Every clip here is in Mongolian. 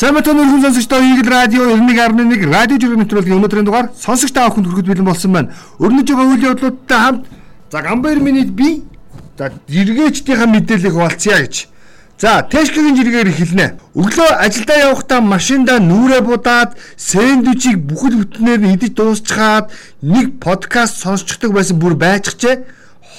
Сайн мэт өнөрхөн сонсогчдоо Игэл радио 91.1 радио жиргэн нэвтрүүлгийн өнөөдрийн дугаар сонсогч та бүхэнд хүрэхэд бэлэн болсон байна. Өрнөж байгаа үйл явдлуудтай хамт за Гамбайр минийд би за жиргээчдийнхаа мэдээллийг хуваалцъя гэж. За Тэшкигийн жиргээр хэлнэ. Өглөө ажилдаа явахдаа машинда нүрэ будаад сэндвичийг бүхэл бүтнээр идэж дуусчихад нэг подкаст сонсчихдаг байсан бүр байчихжээ.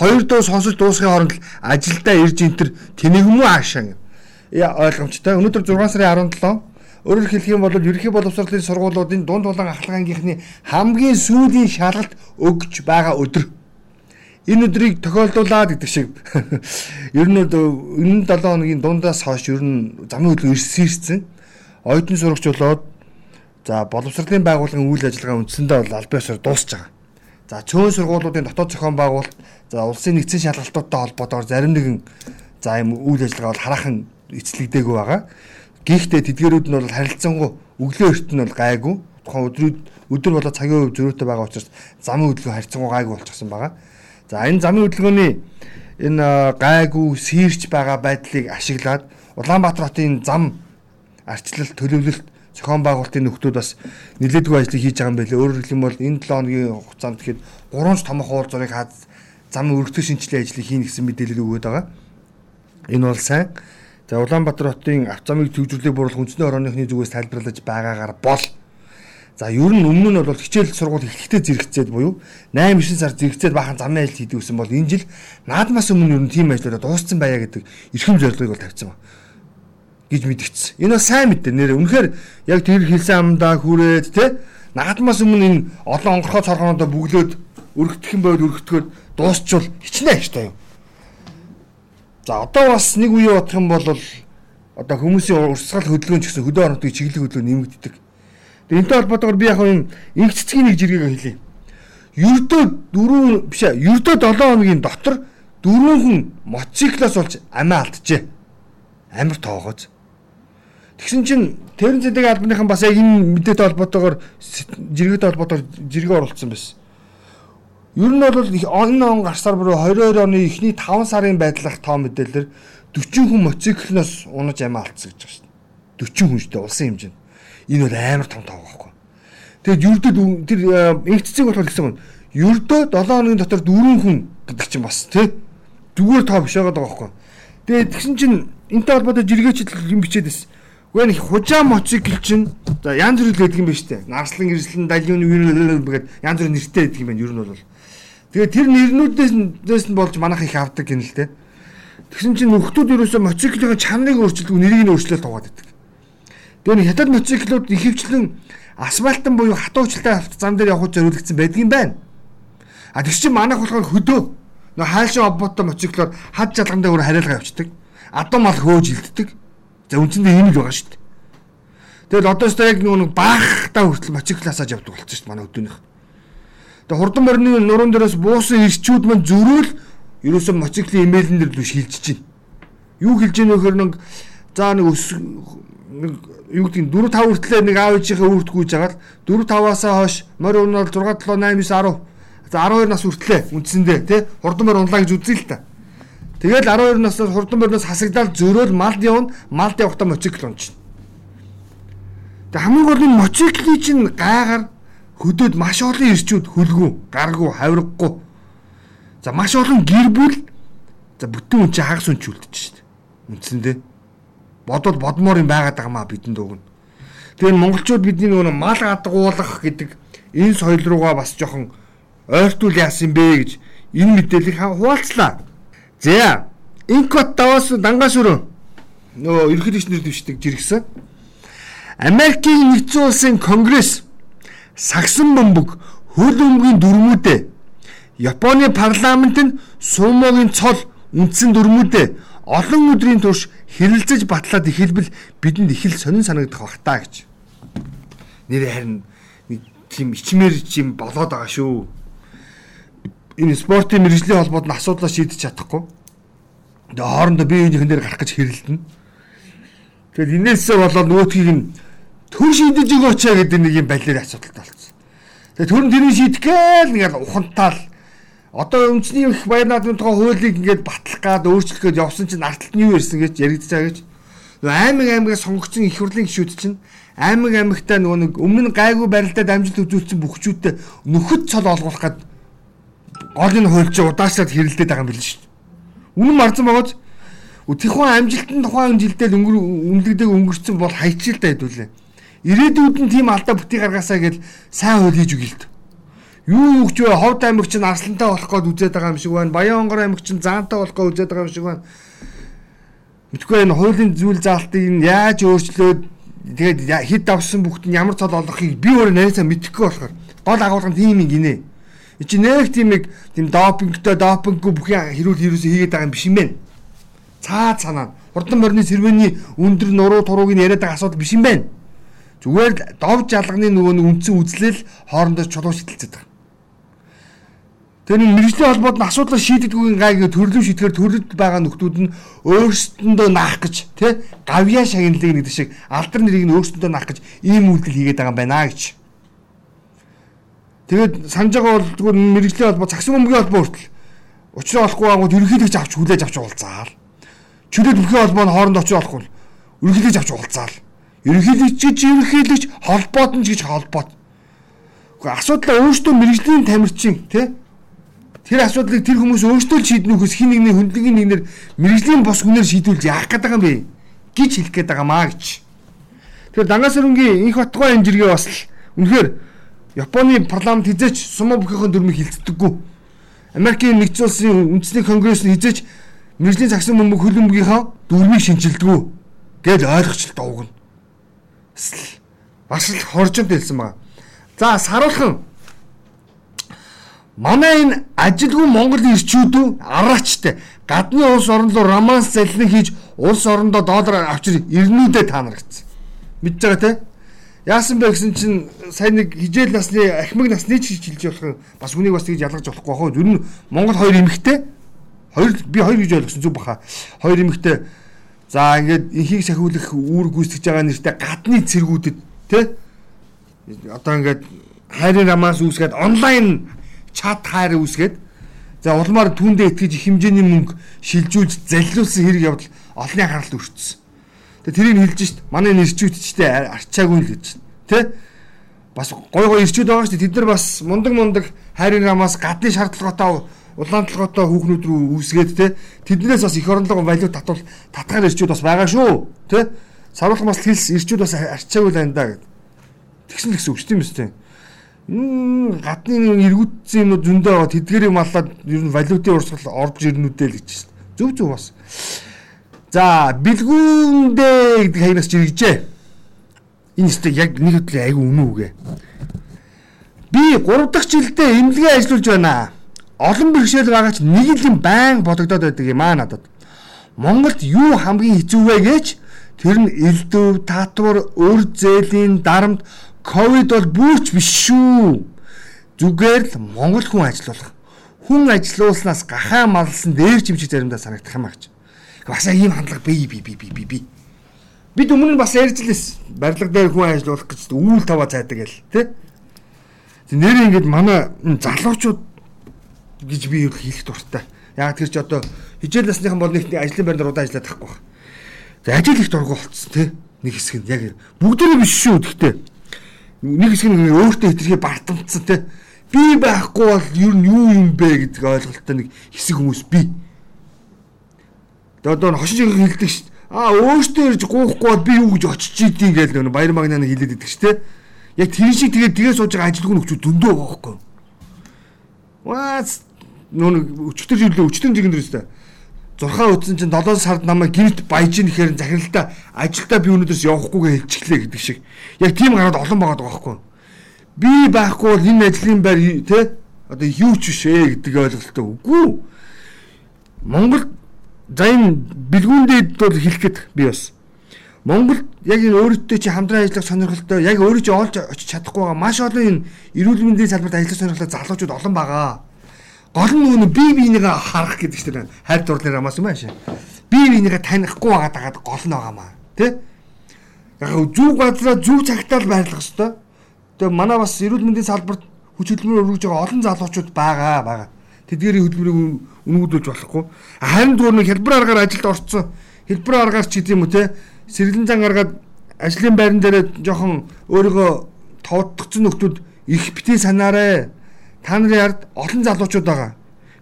Хоёр дуу сонсож дуусгахын хооронд л ажилдаа ирж энтер тэнэг юм уу аашаа. Я ойлгомжтой. Өнөөдөр 6 сарын 17 Өөрөөр хэлэх юм бол ерөнхий боловсролын сургуулиудын дунд улаан ахлагангийнхны хамгийн сүүлийн шалгалт өгч байгаа өдөр. Энэ өдрийг тохиолдуулаад гэдэг шиг ер нь энэ 7 хоногийн дундаас хойш ер нь замын хөдөлгөөн ирсэн. Оюутан сурагч болоод за боловсролын байгууллагын үйл ажиллагаа үндсэндээ бол аль биесээр дуусч байгаа. За цөөн сургуулиудын дотоод зохион байгуулалт за улсын нэгдсэн шалгалтуудтай холбоотойгоор зарим нэгэн за юм үйл ажиллагаа бол хараахан эцэлэгдээгүй байгаа. Гэхдээ тэдгэрүүд нь бол харилцангуй өглөө эрт нь бол гайгүй. Тухайн өдрүүд өдөр болоо цагийн өв зөрүүтэй байгаа учраас замын хөдөлгөөн харилцангуй гайгүй болчихсон байгаа. За энэ замын хөдөлгөөний энэ гайгүй сэрч байгаа байдлыг ашиглаад Улаанбаатар хотын зам арчлалт төлөвлөлт зохион байгуулалтын нөхдүүд бас нэлээдгүй ажлыг хийж байгаа юм байлээ. Өөрөөр хэлэх юм бол энэ 7 хоногийн хугацаанд тэгэхэд 3 томох уул зургийг хаад зам өргөтгөх шинжилгээ ажлыг хийнэ гэсэн мэдээлэл өгöd байгаа. Энэ бол сайн. За Улаанбаатар хотын авцамыг төвжирлийг бууруулах үндэсний орооныхны зүгээс тайлбарлаж байгаагаар бол. За ер нь өмнө нь бол хичээл сургууль эхлэхдээ зэрэгцээд буюу 8 9 сар зэрэгцээд бахан замын ажил хийдэг гэсэн бол энэ жил наадмаас өмнө ер нь тийм ажлуудаа дууссан байя гэдэг эрхэм зорилгыг бол тавьсан байна гэж мэдгдсэн. Энэ бол сайн мэдээ. Нэр үнэхээр яг тэр хэлсэн амдаа хүрээд те наадмаас өмнө энэ олон онгорхоо цорхооноо бүглөөд өргөдөх юм байвал өргөтгөөд дуусчвал хичнээн штэ юу За одоо бас нэг үе бодох юм бол одоо хүмүүсийн урсгал хөдөлгөөн гэсэн хөдөө орон нутгийн чиглэл хөдөлгөөн нэмэгддэг. Тэгээ энэтэй холбоотойгоор би яг юм инх цэцгийн нэг жиргэг хэлье. Ердөө 4 биш ээ, ердөө 7 хоногийн дотор дөрвөн хүн мотоциклоос болж амиа алдчихэ. Амар тоогооз. Тэгсэн чинь Тэрэн зэдэг албаныхан бас яг энэ мэдээтэй холбоотойгоор жиргэтэй холбоотойгоор жиргээ оруулсан байсан. Ер нь бол энэ он гарсаар буюу 22 оны эхний 5 сарын байдлах тоо мэдээлэлээр 40 хүн мотоциклноос унаж амиа алдсан гэж байна шүү дээ. 40 хүн шүү дээ улсын хэмжээнд. Энэ бол амар том тоо байхгүй. Тэгээд юрдэд тэр инх цэцэг болохоор гэсэн юм. Юрдөө 7 хоногийн дотор 4 хүн гэдэг чинь бас тий зүгээр тоо биш байгаа байхгүй. Тэгээд тэгсэн чинь энэтэй холбоотой жиргээч юм бичээд байсан. Гэхдээ нэг хужаа мотоцикл чинь за янз бүр л гэдэг юм байна шүү дээ. Нарслан гэрслэн далиуны үйл гэдэг янз бүр нэртэй гэдэг юм байна. Ер нь бол Тэгээ тэр нэрнүүдээс нь болж манайх их авдаг гин л те. Тэгсэн чинь нөхдүүд ерөөсөө мотоциклын чанарыг өөрчилдөг, нэрийг нь өөрчлөлт тугаад байдаг. Тэгээ нэг хятад мотоциклууд ихэвчлэн асфальтан буюу хатуучтай зам дээр явах зориулагдсан байдгийн байна. А тэгс чинь манайх болохоор хөдөө нөө хаалшин обботтой мотоциклоор хад жалган дээр хариалгаа явцдаг. Адуу мал хөөж илддэг. За үндсэндээ ийм л байгаа шүү дээ. Тэгэл одоо ч яг нэг баахтаа хүртэл мотоциклаасаа явдаг болчихсон шүү дээ манай өдөөнийх. Тэгээ хурдан морины нуруунд дээрээс буусан ирчүүд мань зөрөөл ерөөсөө мотоциклийн имэйлэн дээр л шилжиж байна. Юу хэлж ийнө вөхөр нэг за нэг өс нэг юу гэдэг нь 4 5 хүртлээр нэг аав ээжийнхээ үрд гүйж агаад 4 5-аасаа хойш морь унаад 6 7 8 9 10 за 12 нас хүртлээ үндсэндээ тий хурдан морь унлаа гэж үзье л та. Тэгэл 12 наснаас хурдан морьноос хасагдаад зөрөөл малд явна малд явахдаа мотоцикл унчна. Тэг хамгийн гол нь мотоциклын чинь гайгаар хөдөөд маш олон ирчүүд хөлгүү, гаргуу, хавиргагүй. За маш олон гэр бүл за бүтэн хүн чи хагас үнч үлдэж шít. Үндсэндээ бодвол бодмоор юм байгаад байгаа маа бидэнд өгнө. Тэгэхээр монголчууд бидний нөгөө мал гадгуулах гэдэг энэ соёл руугаа бас жоохон ойртуул яасан бэ гэж энэ мэдээллийг хуваалцлаа. За инкот даваас дангаас өрөө нөгөө ерөнхийлөгч нэр дэвшдэг жиргсэн. Америкийн нэгдсэн улсын конгресс сагсан бөмбөг хөл өмгийн дүрмүүдээ Японы парламент нь сумогийн цол үндсэн дүрмүүдээ олон өдрийн турш хэрэлцэж батлаад ихэлбэл бидэнд их л сонин санагдах бах таа гэж. Нэр харин нэг тийм ичмэр чим болоод байгаа шүү. Энэ спортын мэрэгжлийн холбоод нь асуудлаа шийдэж чадахгүй. Тэгээ хоорондоо бие биенийхэн дээр гарах гэж хэрэлдэнэ. Тэгэхээр энээсээ болоод нөгөөдгийг нь төр шийдэж өгөөч гэдэг нэг юм балер асуудалтай болсон. Тэгээ төр нь тэрийг шийдэх гээл ингээд ухамтаал одоо үндэсний их баяр наадмын тухай хуулийг ингээд батлах гад өөрчлөх гээд явсан чинь арталт нь юу ирсэн гэж яригдчихаа гэж. Нөгөө аймаг аймагаас сонгогдсон их хурлын гишүүд чинь аймаг аймагтаа нөгөө нэг өмнө гайгүй барилдаад амжилт үзүүлсэн бүхчүүдтэй нөхөд цол олгуулах гээд голын хуульч удаашлаад хэрэлдээд байгаа юм биш шүү дээ. Үнэн марцсан байгааз Тэхүүн амжилтанд тухайн жилдээ өнгөр үнэлэгдэг өнгөрцөн бол хайчил та хэдүүлээ. Ирээдүйд нь тийм алдаа бүти гаргаасаа гэж сайн хөл хийж дээ. Юу өгч вэ? Ховд аймаг чинь арслантай болох гээд үзээд байгаа юм шиг байна. Баян онгор аймаг чинь заантай болох гээд үзээд байгаа юм шиг байна. Мэдгүй энэ хуулийн зүйл заалтыг нь яаж өөрчлөөд тэгээд хэд давсан бүгд нь ямар цол олохыг би өөрөө найсаа мэдэхгүй болохоор гол агуулга нь тийм юм гинэ. Чи нэг тийм нэг тийм допингтой допинггүй бүхэн хэрүүл хэрүүсээ хийгээд байгаа юм биш юм байна цаад санаа. Хурдан морины сэрвэний өндөр нуруу турууг нь яриад байгаа асуудал биш юм байна. Зүгээр л дов жалганы нөгөө нэг үндсэн үзлэл хоорондоо чулуу шидэлцээд байгаа. Тэр нэг мэрэгжлийн холбоод нь асуудлаа шийдэгдэггүй гайг төрлөв шийдэхээр төрлөд байгаа нөхдүүд нь өөрсдөндөө наах гэж тий гавьяа шагналыг нэгдэг шиг алдар нэрийг нь өөрсдөндөө наах гэж ийм үйлдэл хийгээд байгаа юм байна гэж. Тэгээд санаж байгаа бол зүгээр мэрэгжлийн холбоо цагсан бөмбөгийн холбоо хүртэл учраа олохгүй байгууд ерөнхийдөө авч хүлээж авч уулзаал чөлөөт бүхэн холбоо нь хооронд очиж болохгүй ерөнхийлөгч авч уулзаал. Ерөнхийлөгч гэж ерөнхийлөгч холбоот нь гэж холбоот. Гэхдээ асуудлаа өөртөө мэрэгжлийн тамирчин тий Тэр асуудлыг тэр хүмүүс өөрсдөө л шийднүүхээс хин нэгний хөндлөгийн нэгнэр мэрэгжлийн бос хүнээр шийдүүлж яах байгаа юм бэ гэж хэлэх гээд байгаа маа гэж. Тэгэхээр Дангаас өрөнгийн инх батгой энэ жиргээ бас л үнэхээр Японы парламент хизээч сумаа бүхийнхэн дүрмийг хилцдэггүй. Америкийн нэгдсэн улсын үндэсний конгресс нь хизээч мэржлийн цагсан бөмбөг хөлбөмбөгийнхаа дүрмийг шинжилдэггүй гэж ойлгоч дуугна. Бас л хоржонд хэлсэн байгаа. За саруулхан манай энэ ажилгүй Монгол ирчүүдүү араачтай гадны улс орн руу романс заллин хийж улс орондоо доллар авчир ирнүүдээ таанаргацсан. Мэдж байгаа те? Яасан бэ гэсэн чинь сайн нэг хижээл насны ахмаг насны ч хэлж болох бас үнийг бас тэгж ялгаж болохгүй хаа. Зүр нь Монгол хоёр эмэгтэй Хоёр би хоёр гэж ойлгосон зүг баха. Хоёр эмэгтэй за ингээд инхийг сахиулах үүр гүйцэтгэж байгаа нэртэй гадны цэргүүдэд тий одоо ингээд хайрын рамаас үүсгээд онлайн чат хайр үүсгээд за улмаар түүндээ итгэж их хэмжээний мөнгө шилжүүлж залилуулсан хэрэг явдал олонний харалт өртсөн. Тэгээ тэрийг хэлж шít манай нэрчүүдчтэй арчаагүй л гэж тий бас гой гой ирчүүд байгаа шүү дээ тэд нар бас мундаг мундаг хайрын рамаас гадны шаардлагатай улаан толгойтой хүүхнүүд рүү үүсгээд те тэднээс бас их оронлого валют татвал татгаар ирчүүд бас байгаа шүү те. Саруулах бас хэлс ирчүүд бас арчаагүй л андаа гэд. Тэгсэн л гэсэн үг тийм үстэй гадны эргүүдсэн юмнууд зөндөө байгаа тэдгэрийг маллаад ер нь валютын урсгал орж ирнүүдээ л гэж шүү зөв зөв бас. За бэлгүүндээ гэдэг хаягнаас жиргэжээ энэ өстө яг нэг хөдөлгөөн айгүй үнэн үгээ би 3 дахь жилдээ эмнэлгээ ажиллаж байна олон бэрхшээл байгаа ч нэг л юм байн бодогдоод байдаг юм аа надад. Монголд юу хамгийн хэцүү вэ гэж тэр нь элдв, татвар, өр зээлийн дарамт ковид бол бүрч биш шүү. Зүгээр л монгол хүн ажиллах. Хүн ажилуулснаас гахаа малсан дээр чимчиг заримдаа санагдах юм аач. Бас ийм хандлага бий бий бий бий бий. Бид өмнө нь бас ярьжлээс барилга дээр хүн ажилуулах гэж үүл таваа цайдаг гэл тий. Нэр ингэж манай залуучууд гэж би хэлэх дуртай. Яг тэр чи одоо хижээл насныхан бол нэг ажлын байранд удаан ажиллаад тахгүй байна. За ажил их дургу болцсон тий. Нэг хэсэг нь яг бүгдөө биш шүү гэхдээ нэг хэсэг нь өөртөө хэтэрхий бартамцсан тий. Би байхгүй бол ер нь юу юм бэ гэдэг ойлголттой нэг хэсэг хүмүүс би. Тэгээ одоо хошин хэлдэг шүү. Аа өөртөө ирж гуухгүй бол би юу гэж очиж идэв гэж нэг баяр магнаа хэлээд идэг шүү тий. Яг тэр шиг тэгээд тгээс сууж байгаа ажилгүй зөндөө байгаа байхгүй. Ваац нөө өчтөр жилийн өчтөр жигэн дэрстэй 6 утсан чинь 7 сард намайг гинт баяж ийн гэхээр захиралтай ажилдаа би өнөөдөөс явахгүйгээ хэлчихлээ гэдэг шиг. Яг тийм гараад олон байгаа байхгүй. Би байхгүй бол энэ ажлын байр те одоо юу ч биш ээ гэдэг ойлголттой үгүй. Монгол за энэ бэлгүүндээ бол хэлэхэд би бас Монгол яг энэ өөртөө чи хамтран ажиллах сонирхолтой яг өөрөө чи олж очиж чадахгүй байгаа маш олон энэ эрүүл мэндийн салбарт ажиллах сонирхолтой залуучууд олон байгаа гол нь нөгөө бие биенийгээ харах гэдэг чинь хайр дурлал амаас юм аашаа. Бие биенийгээ танихгүй байгаа дагаад гол нь байгаа маа. Тэ? Яг зүг газраа зүг цагтаа л байрлах хэвээр. Тэгээ манай бас эрүүл мэндийн салбарт хүч хөдөлмөр өргөж байгаа олон залуучууд байгаа байгаа. Тэдгээрийн хөдөлмөрийг өнгөдүүлж болохгүй. Харин зүгээр нэг хялбар аргаар ажилд орцсон хэлбэр аргаар ч гэдэг юм уу те сэргэлэн зан гаргаад ажлын байран дээр жоохон өөрийгөө тоодгцсон нөхдүүд их битгий санаарэ. Та нарын ард олон залуучууд байгаа.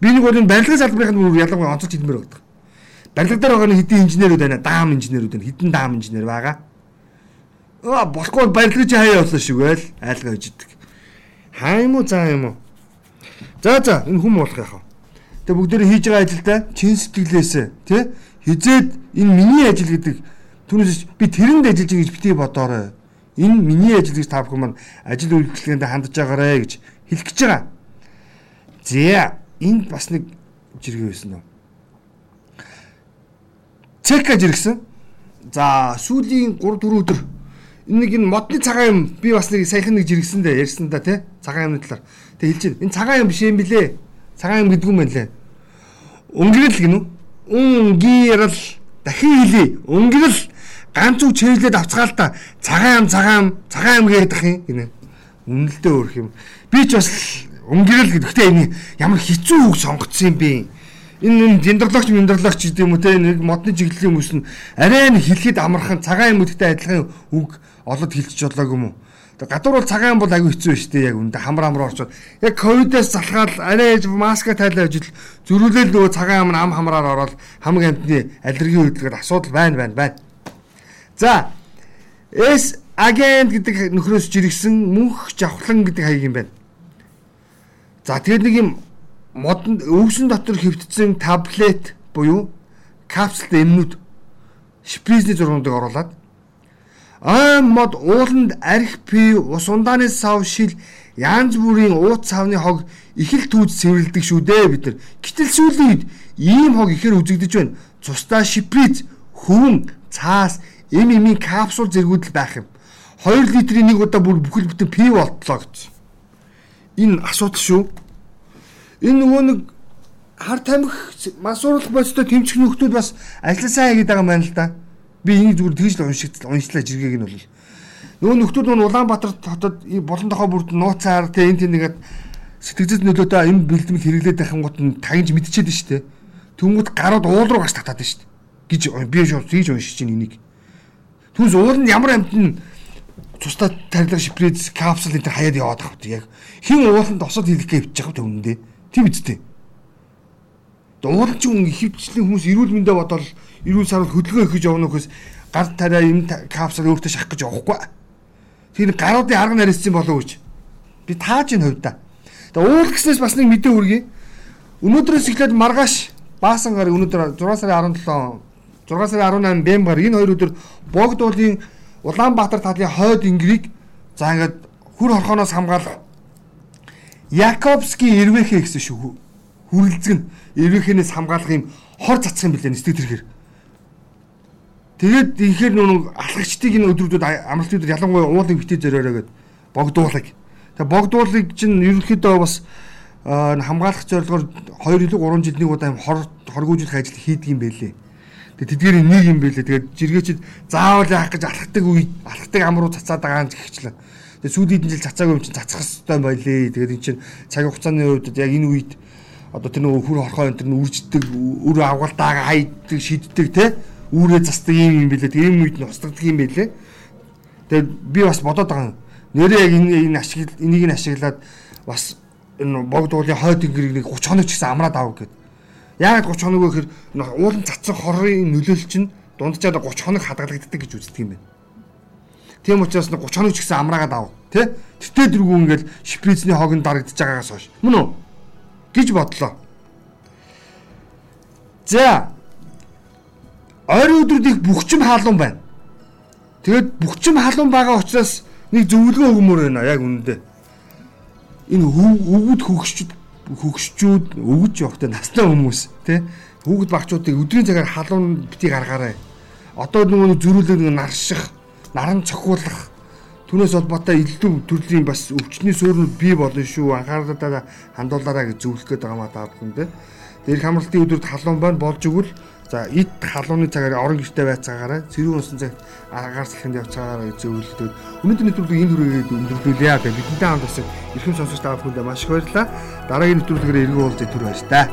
Би нэг бол энэ барилгын салбарын бүр ялангуяа онцолж хэлмээр байдаг. Барилга дээр байгаа хэдэн инженерүүд байна. Даам инженерүүд байна. Хэдэн даам инженер байгаа. Аа болохгүй барилгыг хаяа явуулсан байл айлгаа хийж идэг. Хаа юм уу заа юм уу? За за энэ хүм болох яах вэ? Тэгээ бүгдээрээ хийж байгаа ажилдаа чин сэтгэлээс тий хизээд энэ миний ажил гэдэг түүнээс би тэрэнд ажиллаж байгаа гэж битгий бодоорой. Энэ миний ажил гэж та бүхэн маань ажил үйлчлэгээнд хандж байгаарэ гэж хэлэх гэж байгаа. За энд бас нэг жиргээ байсан нь. Цека жиргсэн. За сүүлийн 3 4 өдөр энэ нэг энэ модны цагаан юм би бас нэг саяхан нэг жиргсэн дээ ярьсан да тий цагаан юмны талаар. Тэг хэлж байна. Энэ цагаан юм биш юм билэ. Цагаан юм гэдэг юм байна лээ. Өнгөрөл гинү. Унгирал дахин хэлий. Өнгөрөл ганц үг чиглээд авцгаал та цагаан ам цагаан цагаан ам гэдэг юм гинэ. Үнэлдэ өөрх юм. Би ч бас өнгөрөл гэдэгтээ энэ ямар хэцүү үг сонгоцсон юм бэ? Энэ диндрологч миндрологч гэдэг юм уу те нэг модны чиглэлийн хүмүүс нь арай нэг хэлэхэд амархан цагаан юм гэдэгтэй адилхан үг олоод хэлчих жолоог юм уу? гадуур бол цагаан бол аягүй хэцүү шүү дээ яг үндэ хамар амар орчод яг ковидээс залхаад арай маска тайлаа ажил зөрүүлэл нөгөө цагаан ам ам хамраар ороод хамаг амтны аллерги хөдөлгөөд асуудал байна байна байна за эс агент гэдэг нөхрөөс жиргсэн мөнх жавхлан гэдэг хаяг юм байна за тэгээд нэг юм модон өвсөн дотор хэвтсэн таблет буюу капсулт эмнүүд шпризний зургуудыг оруулаад ой мод ууланд арх пи ус ундааны сав шил янз бүрийн ууц савны хог их л түүж цэвэрлдэг шүү дээ бид нар. Гэтэл сүүлийн үед ийм хог ихээр үзэгдэж байна. Цустай шиприз, хөвөн, цаас, эм эмийн капсул зэргүүд л байх юм. 2 литрийн нэг удаа бүр бүхэл бүтэн пи болтлоо гэж. Энэ асуудал шүү. Энэ нөгөө нэг хар тамхи масууруулах бодистой тэмцэх нөхдүүд бас ажилласаа хийгээд байгаа байна л да. Би энийг зүгээр тэгж л уншигт уншлаа жиргээг нь бол. Нөгөө нөхдүүд нь Улаанбаатар хотод болон тохоо бүрд нууцаар тэ энэ тэнийгээд сэтгэцэд нөлөөтэй юм бэлтгэл хэрэглээд байх гот нь тагж мэдчихэд нь штэ. Тэнгүүд гарууд уул руу гаш татаад штэ. гэж би шууд тэгж уншиж чинь энийг. Түнс уул нь ямар амт нь цустай тарилга шипрез капсул энэ хаяад яваад байгаа хөт яг хин ууланд осод хийлгэх гэж явж байгаа төмөндөө. Тийм үстэй. Уулын ч хүн ихэвчлэн хүмүүс эрүүл мэндэ бодоод эрүүл сарвал хөдөлгөөн өгөх гэж явна хөөс гар тариа юм капсул өөртөө шахах гэж явахгүй. Тэр гаруудын арга нарийсан болов гэж. Би тааж ин хувьда. Тэгээ уул гэснээс бас нэг мэдээ хүргэе. Өнөөдрөөс эхлээд маргааш баасан гар өнөөдөр 6 сарын 17 6 сарын 18 бэмбар энэ хоёр өдөр богд уулын Улаанбаатар талын хойд ингрийг за ингээд хүр хорхоноос хамгаалах Яковский Ирвэхэ гэсэн шүү хүрэлцэг нь эрвэхэнээс хамгаалах юм хор цацх юм билээ нэстэг тэрхэр. Тэгээд ихээр нүг алхагчдыг энэ өдрүүдэд амралтын өдөр ялангуяа уулыг битээ зөриорой гэд богдуулах. Тэгээд богдуулыг чинь ерөнхийдөө бас хамгаалах зорилгоор 2 илүү 3 жил нэг удаа юм хор хоргоожлох ажил хийдэг юм байлээ. Тэгээд тэдгээр нэг юм байлээ. Тэгээд жиргээчд заавал яах гэж алхахдаг үе алхахдаг ам руу цацаад байгаа юм гэхчлээ. Тэгээд сүүлийн жил цацаагүй юм чинь цацах хэрэгтэй байлээ. Тэгээд эн чинь цаг хугацааны үед яг энэ үед одоо тэр нөгөө хүр хорхоо энэ тэр үрждэг үр авгалдаагаа хайдаг шиддэг те үүрээ застдаг юм юм билээ тийм үед нь устгадаг юм билээ тэгээд би бас бодоод байгаа нэрээ яг энэ энэ ашиг энийг нь ашиглаад бас энэ богд уулын хойд ингэрийг нэг 30 хоног ч гэсэн амраад аав гэд яагаад 30 хоног вэ гэхээр уулын цацсан хорын нөлөөлөл чинь дунджаад 30 хоног хадгалагддаг гэж үздэг юм байна тийм учраас 30 хоног ч гэсэн амраагаад аав тэ тэртээ дэргүү ингээл шприцний хог нь дарагдаж байгаагаас хойш мөн үү гэж бодлоо. За. Ойрын өдрүүд их бүхчим хаалуун байна. Тэгээд бүхчим хаалуун байгаа учраас нэг зөвлөгөө өгмөр байна яг үнэндээ. Энэ өвгөд хөгшчүүд хөгшчүүд өвгөж явахтай настай хүмүүс тий хүүхэд багчуудыг өдрийн цагаар халуун бити гаргаарай. Одоо нөгөө зөрүүлэг нарших, наран цохиулах Түүнээс холбоотой илүү төрлийн бас өвчтний суурнууд бий болно шүү. Анхаарлаа хандуулаарай гэж зөвлөх гээд байгаа маа та бүхэндээ. Тэр хамралтын өдрүүд халуун байна болж игэл за ид халууны цагаар орон гэртээ байцаагаараа цэрүүн унсан цагт агаар салхинд явцаагаараа гэж зөвлөдөг. Өнөөдөр нэвтрүүлгийг энэ хүрээгээд өндөрлүүлье яа гэх бидэнтэй хамт бас эрхэм сонсогч та бүхэндээ маш их баярлалаа. Дараагийн нэвтрүүлгээр эргэн уулзах төр байж та.